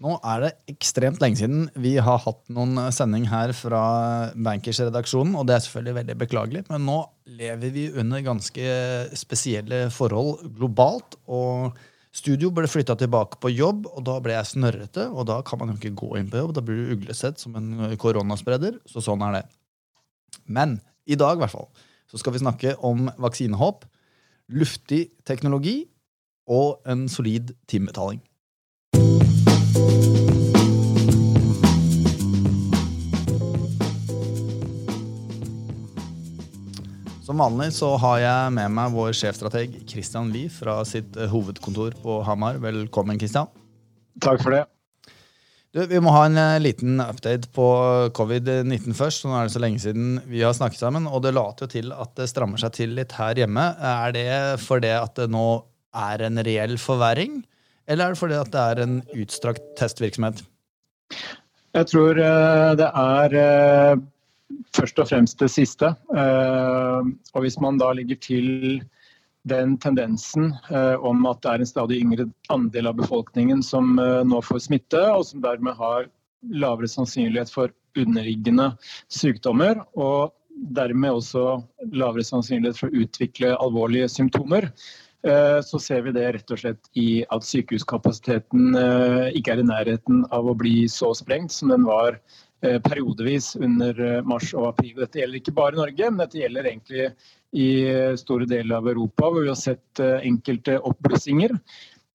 Nå er det ekstremt lenge siden vi har hatt noen sending her fra Bankers-redaksjonen, og det er selvfølgelig veldig beklagelig, men nå lever vi under ganske spesielle forhold globalt. og Studio ble flytta tilbake på jobb, og da ble jeg snørrete. Og da kan man jo ikke gå inn på jobb, da blir du uglesett som en koronaspreder. Så sånn er det. Men i dag i hvert fall, så skal vi snakke om vaksinehåp, luftig teknologi og en solid timebetaling. Som vanlig så har jeg med meg vår sjefstrateg Christian Lie fra sitt eh, hovedkontor på Hamar. Velkommen, Christian. Takk for det. Du, vi må ha en uh, liten update på covid-19 først. Nå er det så lenge siden vi har snakket sammen, og det later jo til at det strammer seg til litt her hjemme. Er det fordi at det nå er en reell forverring, eller er det fordi at det er en utstrakt testvirksomhet? Jeg tror uh, det er først og fremst det siste. Eh, og hvis man da legger til den tendensen eh, om at det er en stadig yngre andel av befolkningen som eh, nå får smitte, og som dermed har lavere sannsynlighet for underliggende sykdommer, og dermed også lavere sannsynlighet for å utvikle alvorlige symptomer, så ser vi det rett og slett i at sykehuskapasiteten ikke er i nærheten av å bli så sprengt som den var periodevis under eh, mars og april. Dette gjelder ikke bare Norge, men dette gjelder egentlig i eh, store deler av Europa, hvor vi har sett enkelte oppblussinger.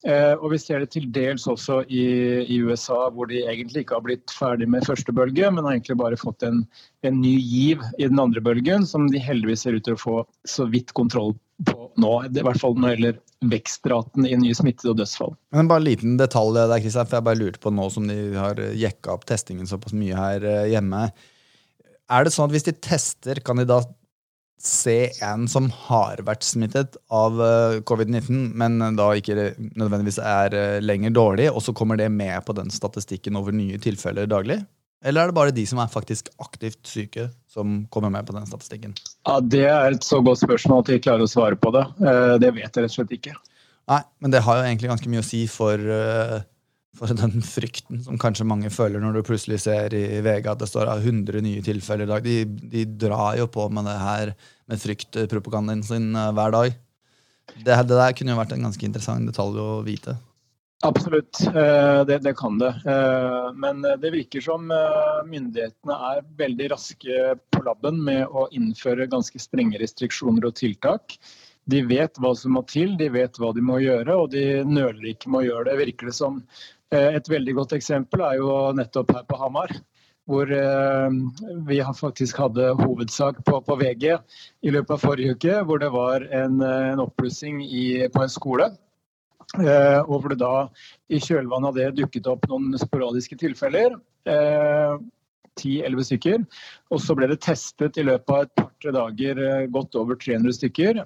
Og vi ser det til dels også i, i, USA, hvor de egentlig ikke har blitt ferdig med første bølge, men har egentlig bare fått en, en ny giv i den andre bølgen, som de heldigvis ser ut til å få så vidt kontroll på nå. I hvert fall når det gjelder vekstraten i nye smittede og dødsfall. Men bare en liten detalj der, Kristian, for jeg bare lurte på nå som de har jekka opp testingen såpass mye her eh, hjemme. Er det sånn at hvis de tester, kan de da se en som har vært smittet av eh, covid-19, men da ikke nødvendigvis er eh, lenger dårlig, og så kommer det med på den statistikken over nye tilfeller daglig? Eller er det bare de som er faktisk aktivt syke, som kommer med på den statistikken? Ja, Det er et så godt spørsmål at jeg klarer å svare på det. Eh, det vet jeg rett og slett ikke. Nei, men det har jo egentlig ganske mye å si for, eh, for den frykten som kanskje mange føler når du plutselig ser i VG at det står 100 nye tilfeller i dag. De, de drar jo på med det her med fryktpropagandaen sin eh, hver dag. Det, det der kunne jo vært en ganske interessant detalj å vite. Absolutt, eh, det, det, kan det. Eh, men det virker som eh, myndighetene er veldig raske på labben med å innføre ganske strenge restriksjoner og tiltak. De vet hva som må til, de vet hva de må gjøre, og de nøler ikke med å gjøre det. virker det som. Et veldig godt eksempel er jo nettopp her på Hamar. Hvor vi faktisk hadde hovedsak på, på VG i løpet av forrige uke. Hvor det var en, en oppblussing på en skole og hvor det da i kjølvannet av det dukket opp noen sporadiske tilfeller. Eh, ti-elleve stykker. Og så ble det testet i løpet av et par-tre dager eh, godt over 300 stykker.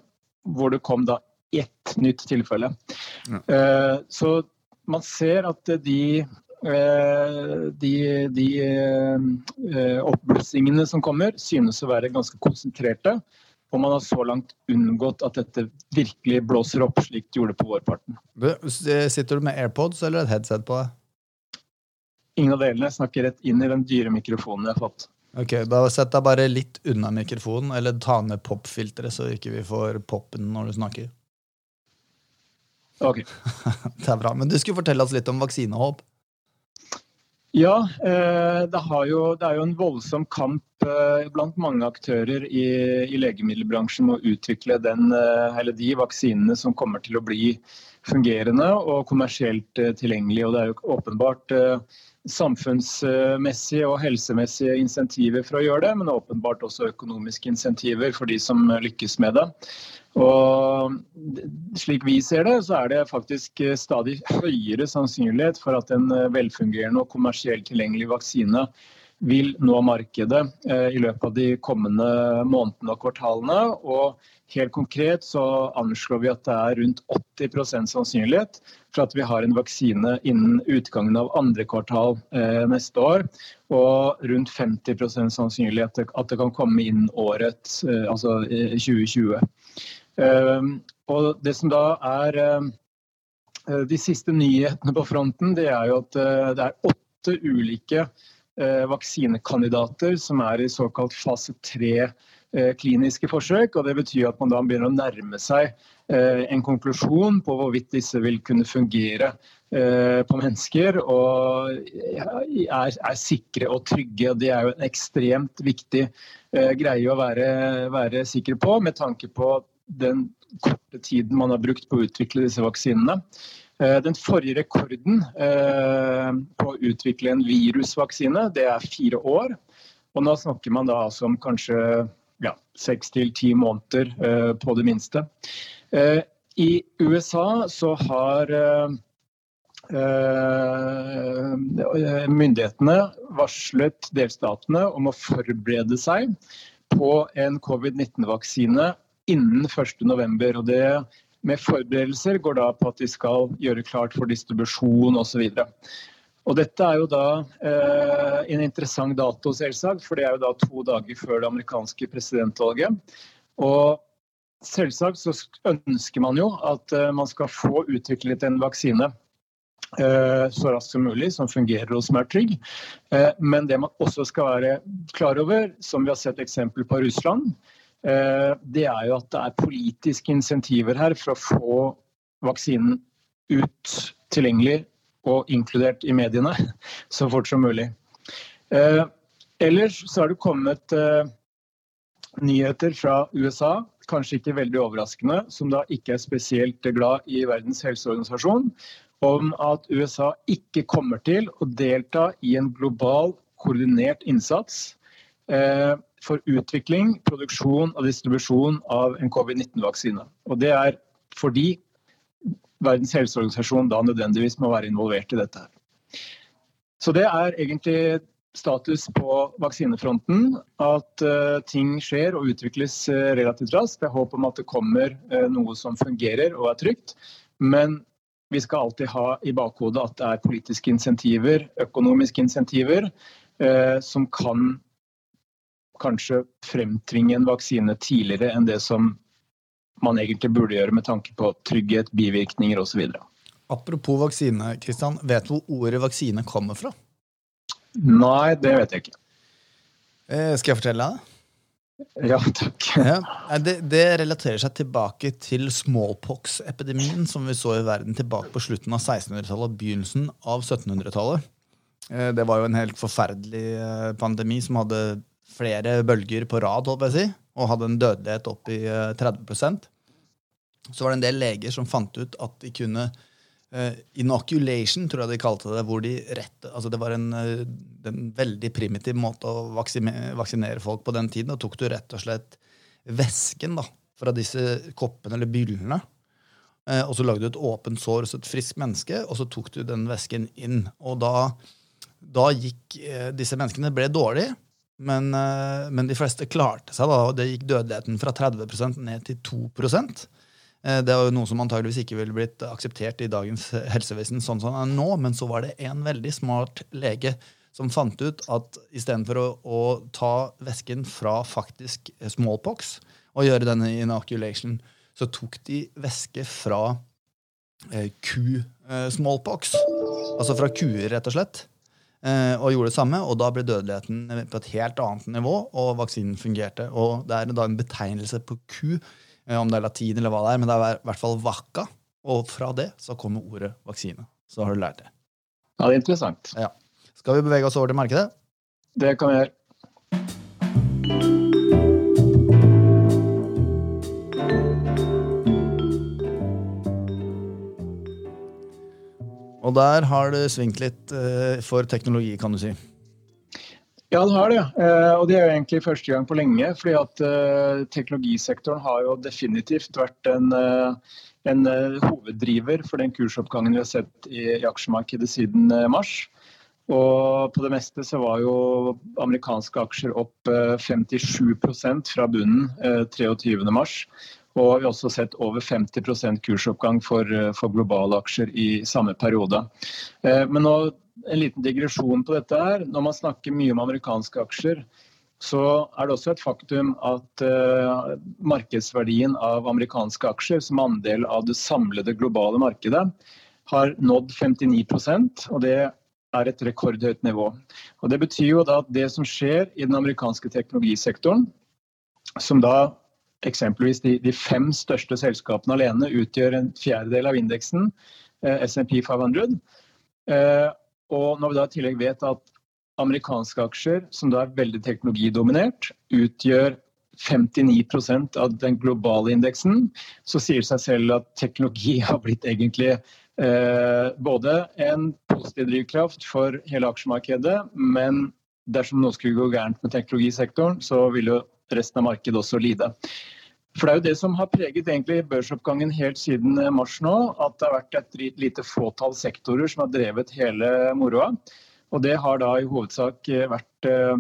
Hvor det kom da ett nytt tilfelle. Ja. Så man ser at de de, de oppblussingene som kommer, synes å være ganske konsentrerte. Og man har så langt unngått at dette virkelig blåser opp, slik det gjorde på vårparten. Sitter du med AirPods eller et headset på deg? Ingen av delene. Jeg snakker rett inn i den dyre mikrofonen jeg har fått. Ok, Da Sett deg bare litt unna mikrofonen, eller ta ned popfilteret, så ikke vi får poppen når du snakker. Ok. det er bra. Men du skulle fortelle oss litt om vaksinehåp. Ja, eh, det, jo, det, er jo en voldsom kamp eh, blant mange aktører i, i legemiddelbransjen med å utvikle den, eh, de vaksinene som kommer til å bli fungerende og kommersielt tilgjengelige. Og det er jo åpenbart samfunnsmessige og helsemessige insentiver for å gjøre det, men åpenbart også økonomiske insentiver for de som lykkes med det. Og slik vi ser det, så er det faktisk stadig høyere sannsynlighet for at en velfungerende og kommersielt tilgjengelig vaksine vil nå markedet eh, i løpet av de kommende månedene og kvartalene. Og helt konkret så anslår vi at det er rundt 80% sannsynlighet for at vi har en vaksine innen utgangen av andre kvartal eh, neste år. Og rundt 50% sannsynlighet at det kan komme inn året, eh, altså 2020. Og det som da er de siste nyhetene på fronten det er jo at det er åtte ulike vaksinekandidater som er i såkalt fase tre kliniske forsøk. og Det betyr at man da begynner å nærme seg en konklusjon på hvorvidt disse vil kunne fungere på mennesker og er, er, sikre og trygge. og Det er jo en ekstremt viktig greie å være, være sikker på med tanke på den korte tiden man har brukt på å utvikle disse vaksinene. Eh, den forrige rekorden eh, på å utvikle en virusvaksine, det er fire år. Og nå snakker man da altså om kanskje seks til ti måneder eh, på det minste. I USA så har myndighetene varslet delstatene om å forberede seg på en covid-19-vaksine innen 1.11. Og det med forberedelser går da på at de skal gjøre klart for distribusjon osv. Og dette er jo da eh, en interessant dato, selvsagt, for det er jo da to dager før det amerikanske presidentvalget. Og selvsagt så ønsker man jo at eh, man skal få utviklet en vaksine eh, så raskt som mulig, som fungerer og som er trygg. Eh, men det man også skal være klar over, som vi har sett eksempel på Russland, det er jo at det er politiske insentiver her for å få vaksinen ut tilgjengelig og inkludert i mediene så fort som mulig. Eh, ellers så har det kommet eh, nyheter fra USA, kanskje ikke veldig overraskende, som da ikke er spesielt glad i Verdens helseorganisasjon, om at USA ikke kommer til å delta i en global koordinert innsats for utvikling, produksjon og distribusjon av en covid-19-vaksine. Og Det er fordi Verdens helseorganisasjon da nødvendigvis må være involvert i dette. Så det er egentlig status på vaksinefronten. At uh, ting skjer og utvikles uh, relativt raskt. Det er håp om at det kommer uh, noe som fungerer og er trygt. Men vi skal alltid ha i bakhodet at det er politiske insentiver, økonomiske insentiver, som kan kanskje fremtvinge en vaksine tidligere enn det som man egentlig burde gjøre med tanke på trygghet, bivirkninger osv. Apropos vaksine, Kristian, vet du hvor ordet vaksine kommer fra? Nei, det vet jeg ikke. Eh, skal jeg fortelle deg? Ja, takk. Ja, det, det, relaterer seg tilbake til smallpox-epidemien som vi så i verden tilbake på slutten av 1600-tallet og begynnelsen av 1700-tallet. Eh, det var jo en helt forferdelig eh, pandemi som hadde flere bølger på rad holdt jeg si, og hadde en dødelighet opp i 30 eh, Så var det en del leger som fant ut at de kunne uh, Inoculation, tror jeg de kalte det. hvor de rett, altså Det var en, uh, en veldig primitiv måte å vaksinere, vaksinere folk på den tiden. Da tok du rett og slett væsken da, fra disse koppene eller byllene. Uh, og så lagde du et åpent sår hos et friskt menneske, og så tok du den væsken inn. Og da, da gikk disse menneskene ble dårlige. Men, eh, men, de fleste klarte seg. da, og Det gikk dødeligheten fra 30% ned til 2 eh, Det er jo noe som antageligvis ikke ville blitt akseptert i dagens helsevesen, sånn som det er nå, men så var det en veldig smart lege som fant ut at istedenfor å, å ta væsken fra faktisk smallpox og gjøre denne inoculation, så tok de væske fra eh, ku-smallpox. Eh, altså fra kuer, rett og slett. Eh, og gjorde det samme, og da ble dødeligheten på et helt annet nivå, og vaksinen fungerte. Og Det er da en betegnelse på ku, eh, om det er latin eller hva det er, men det er i hvert fall vacca. Og fra det så kommer ordet vaksine. Så har du lært det. Ja, det er interessant. Ja. Skal vi bevege oss over til markedet? Det kan vi gjøre. Og der har det svingt litt uh, for teknologi, kan du si. Ja, det har det. Uh, og det er jo egentlig første gang på lenge. fordi at uh, teknologisektoren har jo definitivt vært en, en hoveddriver for den kursoppgangen vi har sett i, i aksjemarkedet siden mars. Og på det meste så var jo amerikanske aksjer opp 57% fra bunnen 23.3. Og vi har også sett over 50 kursoppgang for, eh, for, globale aksjer i samme periode. Eh, men nå, en liten digresjon på dette her. Når man snakker mye om amerikanske aksjer, så er det også et faktum at uh, markedsverdien av amerikanske aksjer som andel av det samlede globale markedet har nådd 59% og det er et rekordhøyt nivå. Og Det betyr jo da at det som skjer i den amerikanske teknologisektoren, som da eksempelvis de, de fem største selskapene alene utgjør en fjerdedel av indeksen, eh, SMP 500, eh, og når vi da i tillegg vet at amerikanske aksjer, som da er veldig teknologidominert, utgjør 59% av den globale indeksen, så sier det seg selv at teknologi har blitt egentlig eh, både en positiv drivkraft for hele aksjemarkedet, men dersom noe skulle gå gærent med teknologisektoren, så vil jo resten av markedet også lide. For Det er jo det som har preget egentlig børsoppgangen helt siden mars nå. At det har vært et lite fåtall sektorer som har drevet hele moroa. Og det har da i hovedsak vært eh,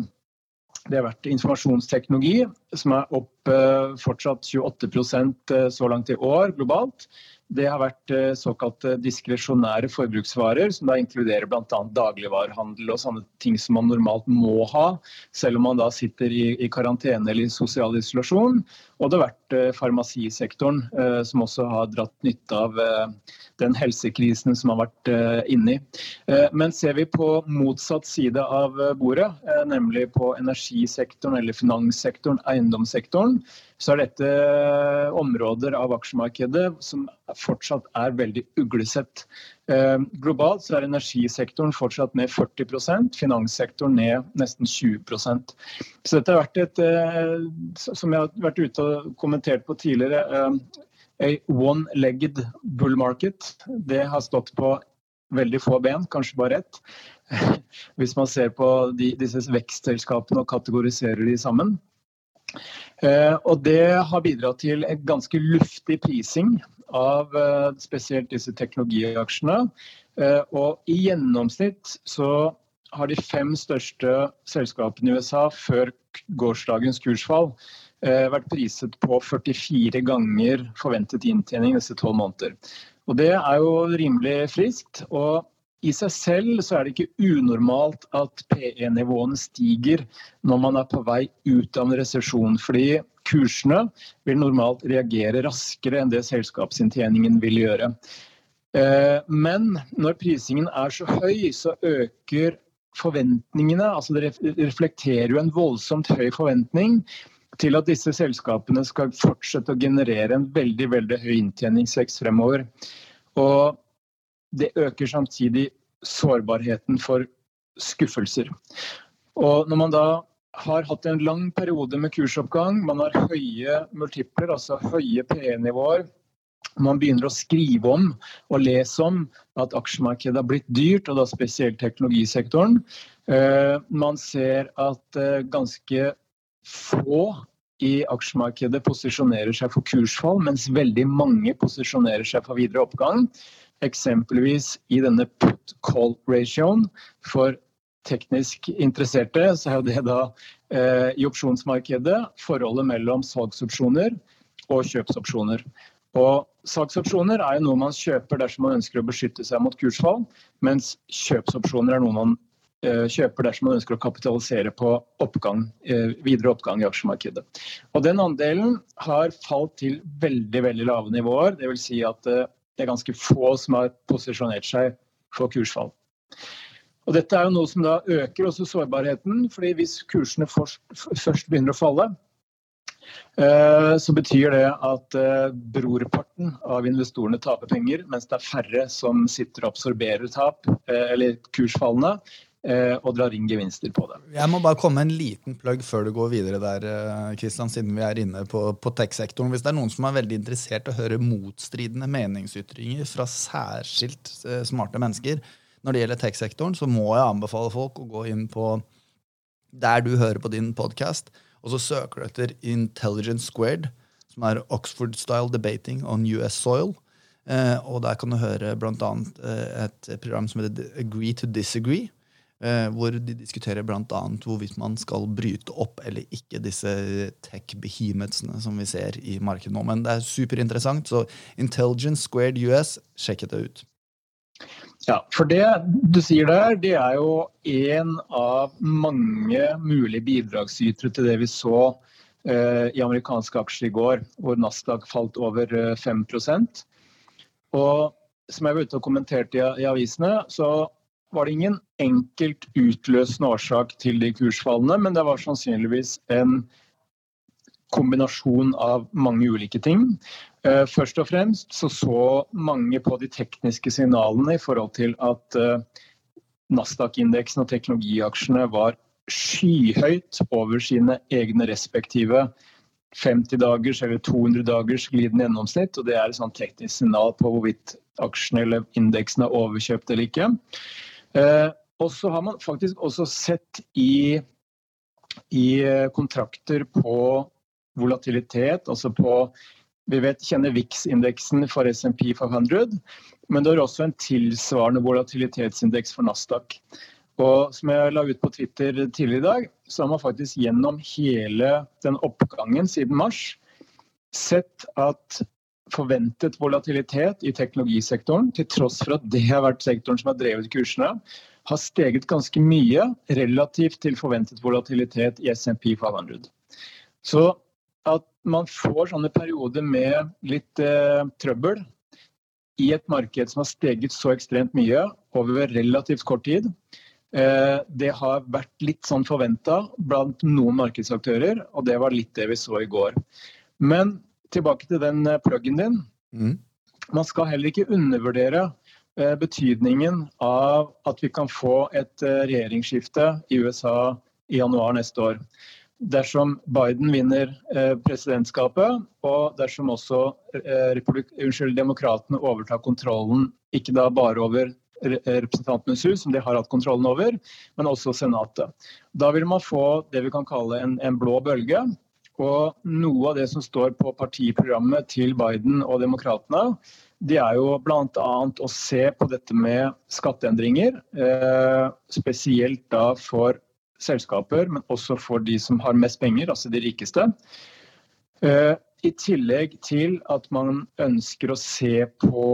det har vært informasjonsteknologi, som er opp eh, fortsatt 28 eh, så langt i år globalt. Det har vært såkalt såkalte diskresjonære forbruksvarer, som da inkluderer bl.a. dagligvarehandel og sånne ting som man normalt må ha, selv om man da sitter i, i karantene eller i sosial isolasjon. Og det har vært eh, farmasisektoren, eh, som også har dratt nytte av eh, den helsekrisen som har vært eh, inne i. Eh, men ser vi på motsatt side av bordet, nemlig på energisektoren eller finanssektoren, eiendomssektoren, så er dette områder av aksjemarkedet som fortsatt er veldig uglesett. Eh, globalt så er energisektoren fortsatt ned 40% finanssektoren ned nesten 20% Så dette har vært et, eh, som jeg har vært ute og kommentert på tidligere, eh, one-legged bull market. Det har stått på veldig få ben, kanskje bare ett. Hvis man ser på de, disse vekstselskapene og kategoriserer de sammen. Eh, og det har bidratt til en ganske luftig prising av eh, spesielt disse teknologiaksjene. Eh, og i gjennomsnitt så har de fem største selskapene i USA før gårsdagens kursfall vært priset på 44 ganger forventet inntjening neste tolv måneder. Og det er jo rimelig friskt. og i seg selv så er det ikke unormalt at PE-nivåene stiger når man er på vei ut av en resesjon. Fordi kursene vil normalt reagere raskere enn det selskapsinntjeningen vil gjøre. Eh, men når prisingen er så høy, så øker forventningene. altså Det reflekterer jo en voldsomt høy forventning til at disse selskapene skal fortsette å generere en veldig veldig høy inntjeningsvekst fremover. Og det øker samtidig sårbarheten for skuffelser. Og når man da har hatt en lang periode med kursoppgang, man har høye multipler, altså høye PE-nivåer, man begynner å skrive om og lese om at aksjemarkedet har blitt dyrt, og da spesielt teknologisektoren. Eh, man ser at eh, ganske få i aksjemarkedet posisjonerer seg for kursfall, mens veldig mange posisjonerer seg for videre oppgang. Eksempelvis i denne put-call ratioen for teknisk interesserte, så er det da eh, i opsjonsmarkedet forholdet mellom salgsopsjoner og kjøpsopsjoner. Og Salgsopsjoner er jo noe man kjøper dersom man ønsker å beskytte seg mot kursfall, mens kjøpsopsjoner er noe man eh, kjøper dersom man ønsker å kapitalisere på oppgang, eh, videre oppgang i aksjemarkedet. Og Den andelen har falt til veldig veldig lave nivåer. Vil si at eh, det er ganske få som har posisjonert seg for kursfall. Og dette er jo noe som da øker også sårbarheten, fordi hvis kursene først begynner å falle, eh, så betyr det at eh, brorparten av investorene taper penger, mens det er færre som sitter og absorberer tap eh, eller kursfallene. Eh, og drar inn gevinster på det. Jeg må bare komme en liten plugg før du går videre der, Kristian, eh, siden vi er inne på, på tech-sektoren. Hvis det er noen som er veldig interessert i å høre motstridende meningsytringer fra særskilt eh, smarte mennesker når det gjelder tech-sektoren, så må jeg anbefale folk å gå inn på der du hører på din podkast, og så søker du etter Intelligence Squared, som er Oxford Style Debating on US Soil. Og der kan du høre bl.a. Et program som heter Agree to Disagree hvor de diskuterer bl.a. hvorvidt man skal bryte opp eller ikke disse tech-behemetsene som vi ser i markedet nå. Men det er superinteressant, så Intelligence Squared US, sjekk det ut. Ja, for det du sier der, det er jo en av mange mulige bidragsytere til det vi så eh, i amerikanske aksjer i går, hvor Nasdaq falt over 5 eh, Og som jeg var ute og kommenterte i, i avisene, så var det ingen enkelt utløsende årsak til de kursfallene, men det var sannsynligvis en kombinasjon av mange ulike ting. Eh, først og fremst så så mange på de tekniske signalene i forhold til at eh, Nasdaq-indeksen og teknologiaksjene var skyhøyt over sine egne respektive 50 dagers eller 200 dagers glidende gjennomsnitt. og Det er et sånn teknisk signal på hvorvidt aksjene eller indeksen er overkjøpt eller ikke. Eh, og så har man faktisk også sett i, i kontrakter på volatilitet, altså på vi vet, kjenner VIX-indeksen for SMP 500, men det er også en tilsvarende volatilitetsindeks for Nasdaq. Og som jeg la ut på Twitter tidligere i dag, så har man faktisk gjennom hele den oppgangen siden mars sett at forventet volatilitet i teknologisektoren, til tross for at det har vært sektoren som har drevet kursene, har steget ganske mye relativt til forventet volatilitet i SMP 500. Så at man får sånne perioder med litt eh, trøbbel i et marked som har steget så ekstremt mye over relativt kort tid, eh, det har vært litt sånn forventa blant noen markedsaktører, og det var litt det vi så i går. Men tilbake til den eh, pluggen din. Mm. Man skal heller ikke undervurdere eh, betydningen av at vi kan få et eh, regjeringsskifte i USA i januar neste år dersom Biden vinner presidentskapet, og dersom også unnskyld, demokratene overtar kontrollen, ikke da bare over Representantenes hus, som de har hatt kontrollen over, men også Senatet. Da vil man få det vi kan kalle en, en blå bølge. Og noe av det som står på partiprogrammet til Biden og demokratene, det er jo bl.a. å se på dette med skatteendringer. Eh, spesielt da for selskaper, men også for de som har mest penger, altså de rikeste. Eh, I tillegg til at man ønsker å se på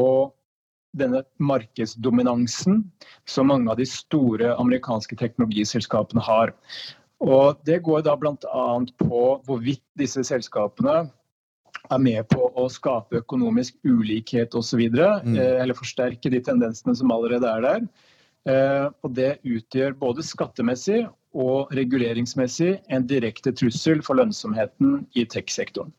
denne markedsdominansen som mange av de store amerikanske teknologiselskapene har. Og Det går da bl.a. på hvorvidt disse selskapene er med på å skape økonomisk ulikhet osv. Mm. Eh, eller forsterke de tendensene som allerede er der. Eh, og Det utgjør både skattemessig og reguleringsmessig en direkte trussel for lønnsomheten i tech-sektoren.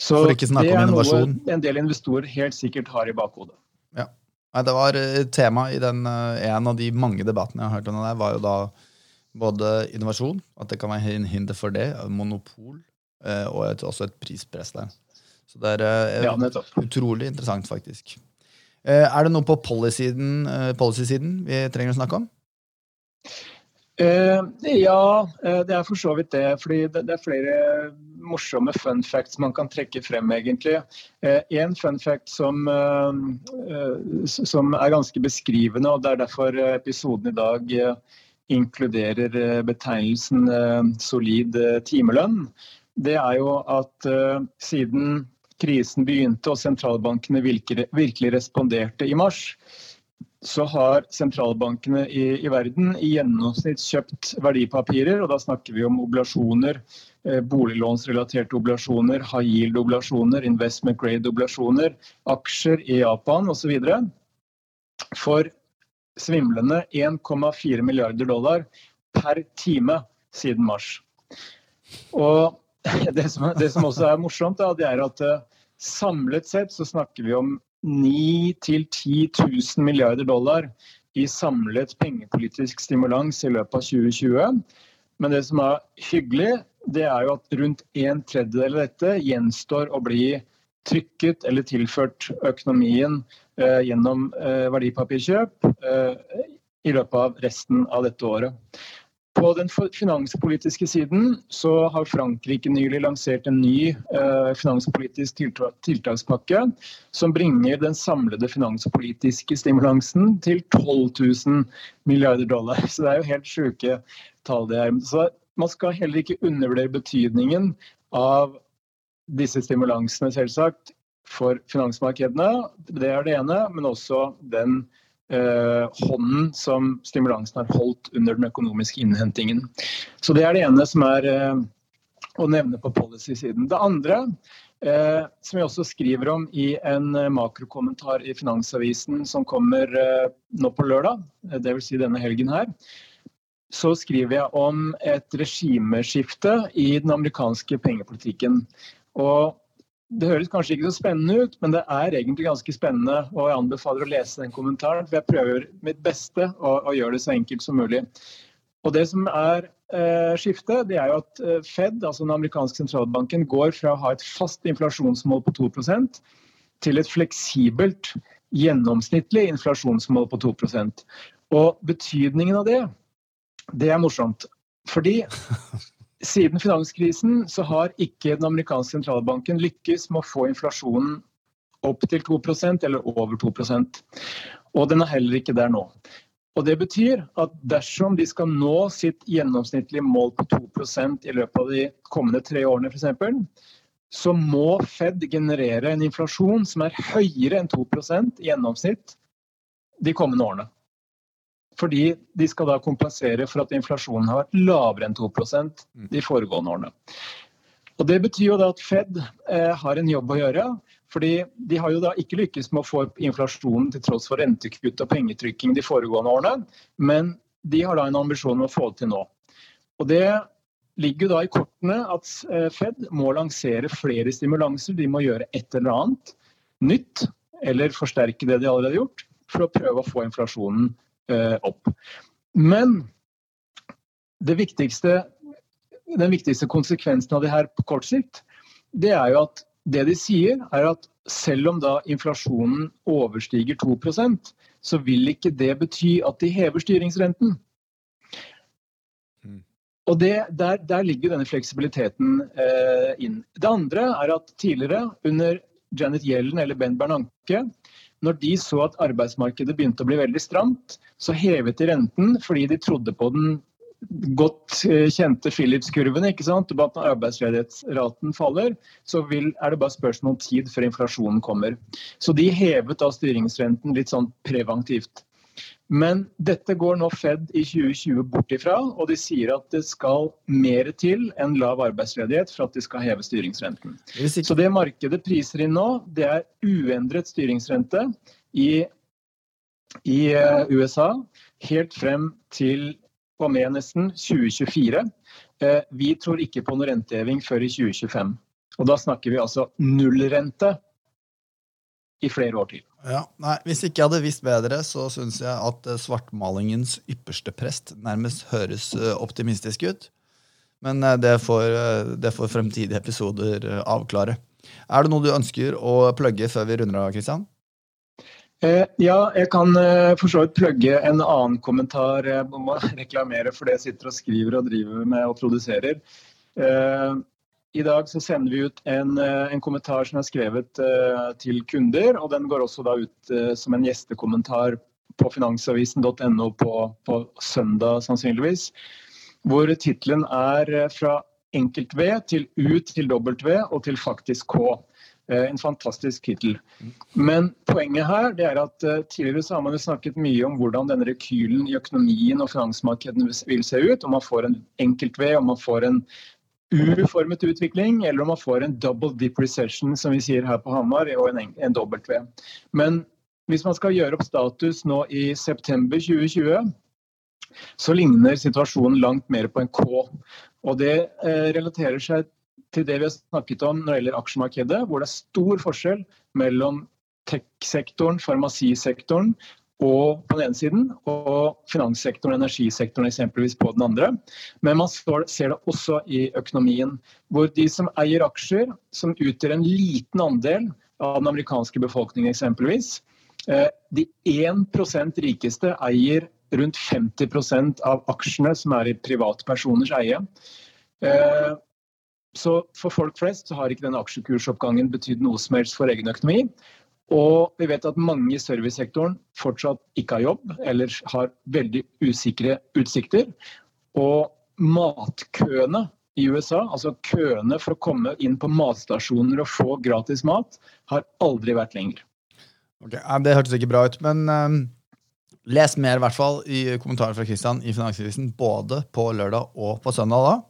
Så det er noe en del investorer helt sikkert har i bakhodet. Ja. Nei, det var eh, tema i den, en av de mange debattene jeg har hørt om det der, var jo da både innovasjon, at det kan være en hinder for det, monopol, eh, og et, også et prispress der. Så det er ja, utrolig interessant, faktisk. Er det noe på policy-siden policy vi trenger å snakke om? Uh, ja, eh, det er for så vidt det. fordi det, det, er flere morsomme fun facts man kan trekke frem, egentlig. Eh, en fun fact som, som, er ganske beskrivende, og det er derfor episoden i dag inkluderer betegnelsen solid timelønn, det er jo at siden krisen begynte og sentralbankene virkelig responderte i mars, så har sentralbankene i, i, verden i gjennomsnitt kjøpt verdipapirer, og da snakker vi om oblasjoner, eh, boliglånsrelaterte oblasjoner, high yield-oblasjoner, investment grade-oblasjoner, aksjer i Japan osv. For svimlende 1,4 milliarder dollar per time siden mars. Og det som, det som også er morsomt, da, det er at uh, samlet sett så snakker vi om 9 10 000 milliarder dollar i samlet pengepolitisk stimulans i løpet av 2020. Men det som er hyggelig, det er jo at rundt en tredjedel av dette gjenstår å bli trykket eller tilført økonomien eh, gjennom eh, verdipapirkjøp eh, i løpet av resten av dette året. På den finanspolitiske siden så har Frankrike nylig lansert en ny eh, finanspolitisk tiltakspakke som bringer den samlede finanspolitiske stimulansen til 12 000 milliarder dollar. Så det er jo helt sjuke tall det er. Så man skal heller ikke undervurdere betydningen av disse stimulansene, selvsagt, for finansmarkedene. Det er det ene, men også den eh, hånden som stimulansen har holdt under den økonomiske innhentingen. Så Det er det ene som er eh, å nevne på policy-siden. Det andre Eh, som jeg også skriver om i en eh, makrokommentar i Finansavisen som kommer eh, nå på lørdag, dvs. Si denne helgen her. Så skriver jeg om et regimeskifte i den amerikanske pengepolitikken. Og det høres kanskje ikke så spennende ut, men det er egentlig ganske spennende. Og jeg anbefaler å lese den kommentaren, for jeg prøver mitt beste å, gjøre det så enkelt som mulig. Og det som er eh, skiftet, det er jo at eh, Fed, altså den amerikanske sentralbanken, går fra å ha et fast inflasjonsmål på 2% til et fleksibelt, gjennomsnittlig inflasjonsmål på 2% Og betydningen av det, det er morsomt. Fordi siden finanskrisen så har ikke den amerikanske sentralbanken lykkes med å få inflasjonen opp til 2% eller over 2% Og den er heller ikke der nå. Og Det betyr at dersom de skal nå sitt gjennomsnittlige mål på 2% i løpet av de kommende tre årene f.eks., så må Fed generere en inflasjon som er høyere enn 2 i gjennomsnitt de kommende årene. Fordi de skal da kompensere for at inflasjonen har vært lavere enn 2% de foregående årene. Og Det betyr jo da at Fed eh, har en jobb å gjøre. fordi De har jo da ikke lykkes med å få opp inflasjonen til tross for rentekutt og pengetrykking de foregående årene, men de har da en ambisjon om å få det til nå. Og Det ligger jo da i kortene at eh, Fed må lansere flere stimulanser. De må gjøre et eller annet nytt, eller forsterke det de allerede har gjort, for å prøve å få inflasjonen opp. Men det viktigste, den viktigste konsekvensen av det her på kort sikt, det er jo at det de sier, er at selv om da inflasjonen overstiger 2% så vil ikke det bety at de hever styringsrenten. Mm. Og det, der, der, ligger denne fleksibiliteten eh, inn. Det andre er at tidligere, under Janet Yellen eller Ben Bernanke, når de så at arbeidsmarkedet begynte å bli veldig stramt, så hevet de renten fordi de trodde på den godt eh, kjente Philips-kurven. ikke sant? At når arbeidsledighetsraten faller, så vil, er det bare spørsmål om tid før inflasjonen kommer. Så de hevet da styringsrenten litt sånn preventivt. Men dette går nå Fed i 2020 bort ifra, og de sier at det skal mer til enn lav arbeidsledighet for at de skal heve styringsrenten. Så det markedet priser inn nå, det er uendret styringsrente i, i eh, USA helt frem til og med nesten 2024. Eh, vi tror ikke på noe renteheving før i 2025. Og da snakker vi altså nullrente i flere år til. Ja, nei, Hvis ikke jeg hadde visst bedre, så syns jeg at eh, svartmalingens ypperste prest nærmest høres eh, optimistisk ut. Men eh, det får, det får fremtidige episoder avklare. Er det noe du ønsker å plugge før vi runder av, Kristian? Eh, ja, jeg kan eh, for så vidt plugge en annen kommentar. Jeg må reklamere for det jeg sitter og skriver og driver med og produserer. Eh, i dag så sender vi ut en, eh, en kommentar som er skrevet uh, til kunder. og Den går også da ut uh, som en gjestekommentar på finansavisen.no på, på, søndag, sannsynligvis. Hvor tittelen er 'Fra enkelt-V til U til W og til faktisk K'. En fantastisk tittel. Men poenget her det er at tidligere så har man jo snakket mye om hvordan denne rekylen i økonomien og finansmarkedene vil se ut. Om man får en enkelt-V, om man får en uformet utvikling, eller om man får en double dip recession, som vi sier her på Hamar, og en, en W. Men hvis man skal gjøre opp status nå i september 2020, så ligner situasjonen langt mer på en K. Og det eh, relaterer seg til det vi har snakket om når det gjelder aksjemarkedet, hvor det er stor forskjell mellom tech-sektoren, farmasisektoren og på den ene siden, og finanssektoren og energisektoren eksempelvis på den andre. Men man ser det også i økonomien, hvor de som eier aksjer, som utgjør en liten andel av den amerikanske befolkningen eksempelvis, eh, de 1% rikeste eier rundt 50% av aksjene som er i privatpersoners eie. Eh, så for folk flest så har ikke denne aksjekursoppgangen betydd noe som helst for egen økonomi. Og vi vet at mange i servicesektoren fortsatt ikke har jobb, eller har veldig usikre utsikter. Og matkøene i USA, altså køene for å komme inn på matstasjoner og få gratis mat, har aldri vært lenger. Ok, Det hørtes ikke bra ut, men um, les mer i hvert fall i kommentarer fra Kristian i Finansavisen, både på lørdag og på søndag. da.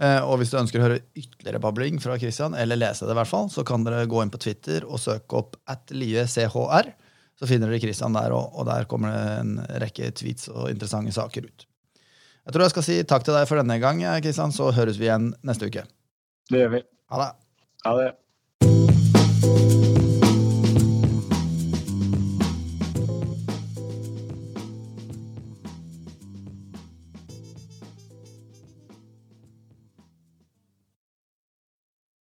Eh, og hvis du ønsker å høre ytterligere babling fra Christian, eller lese det, i hvert fall, så kan dere gå inn på Twitter og søke opp at liechr. Så finner dere Christian der, og, der kommer det en rekke tweets og interessante saker ut. Jeg tror jeg skal si takk til deg for denne gang, Christian, så høres vi igjen neste uke. Det gjør vi. Ha det. Ha det.